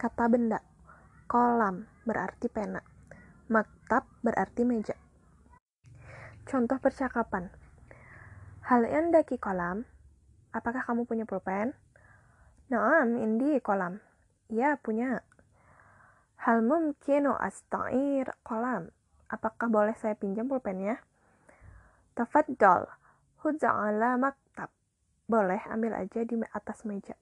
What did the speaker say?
kata benda. Kolam berarti pena. Maktab berarti meja. Contoh percakapan. Hal yang daki kolam? Apakah kamu punya pulpen? Naam, indi kolam. Ya, punya. Hal mumkinu oh, asta'ir kolam? Apakah boleh saya pinjam pulpennya? Tafaddal, hudza ala maktab. Boleh, ambil aja di atas meja.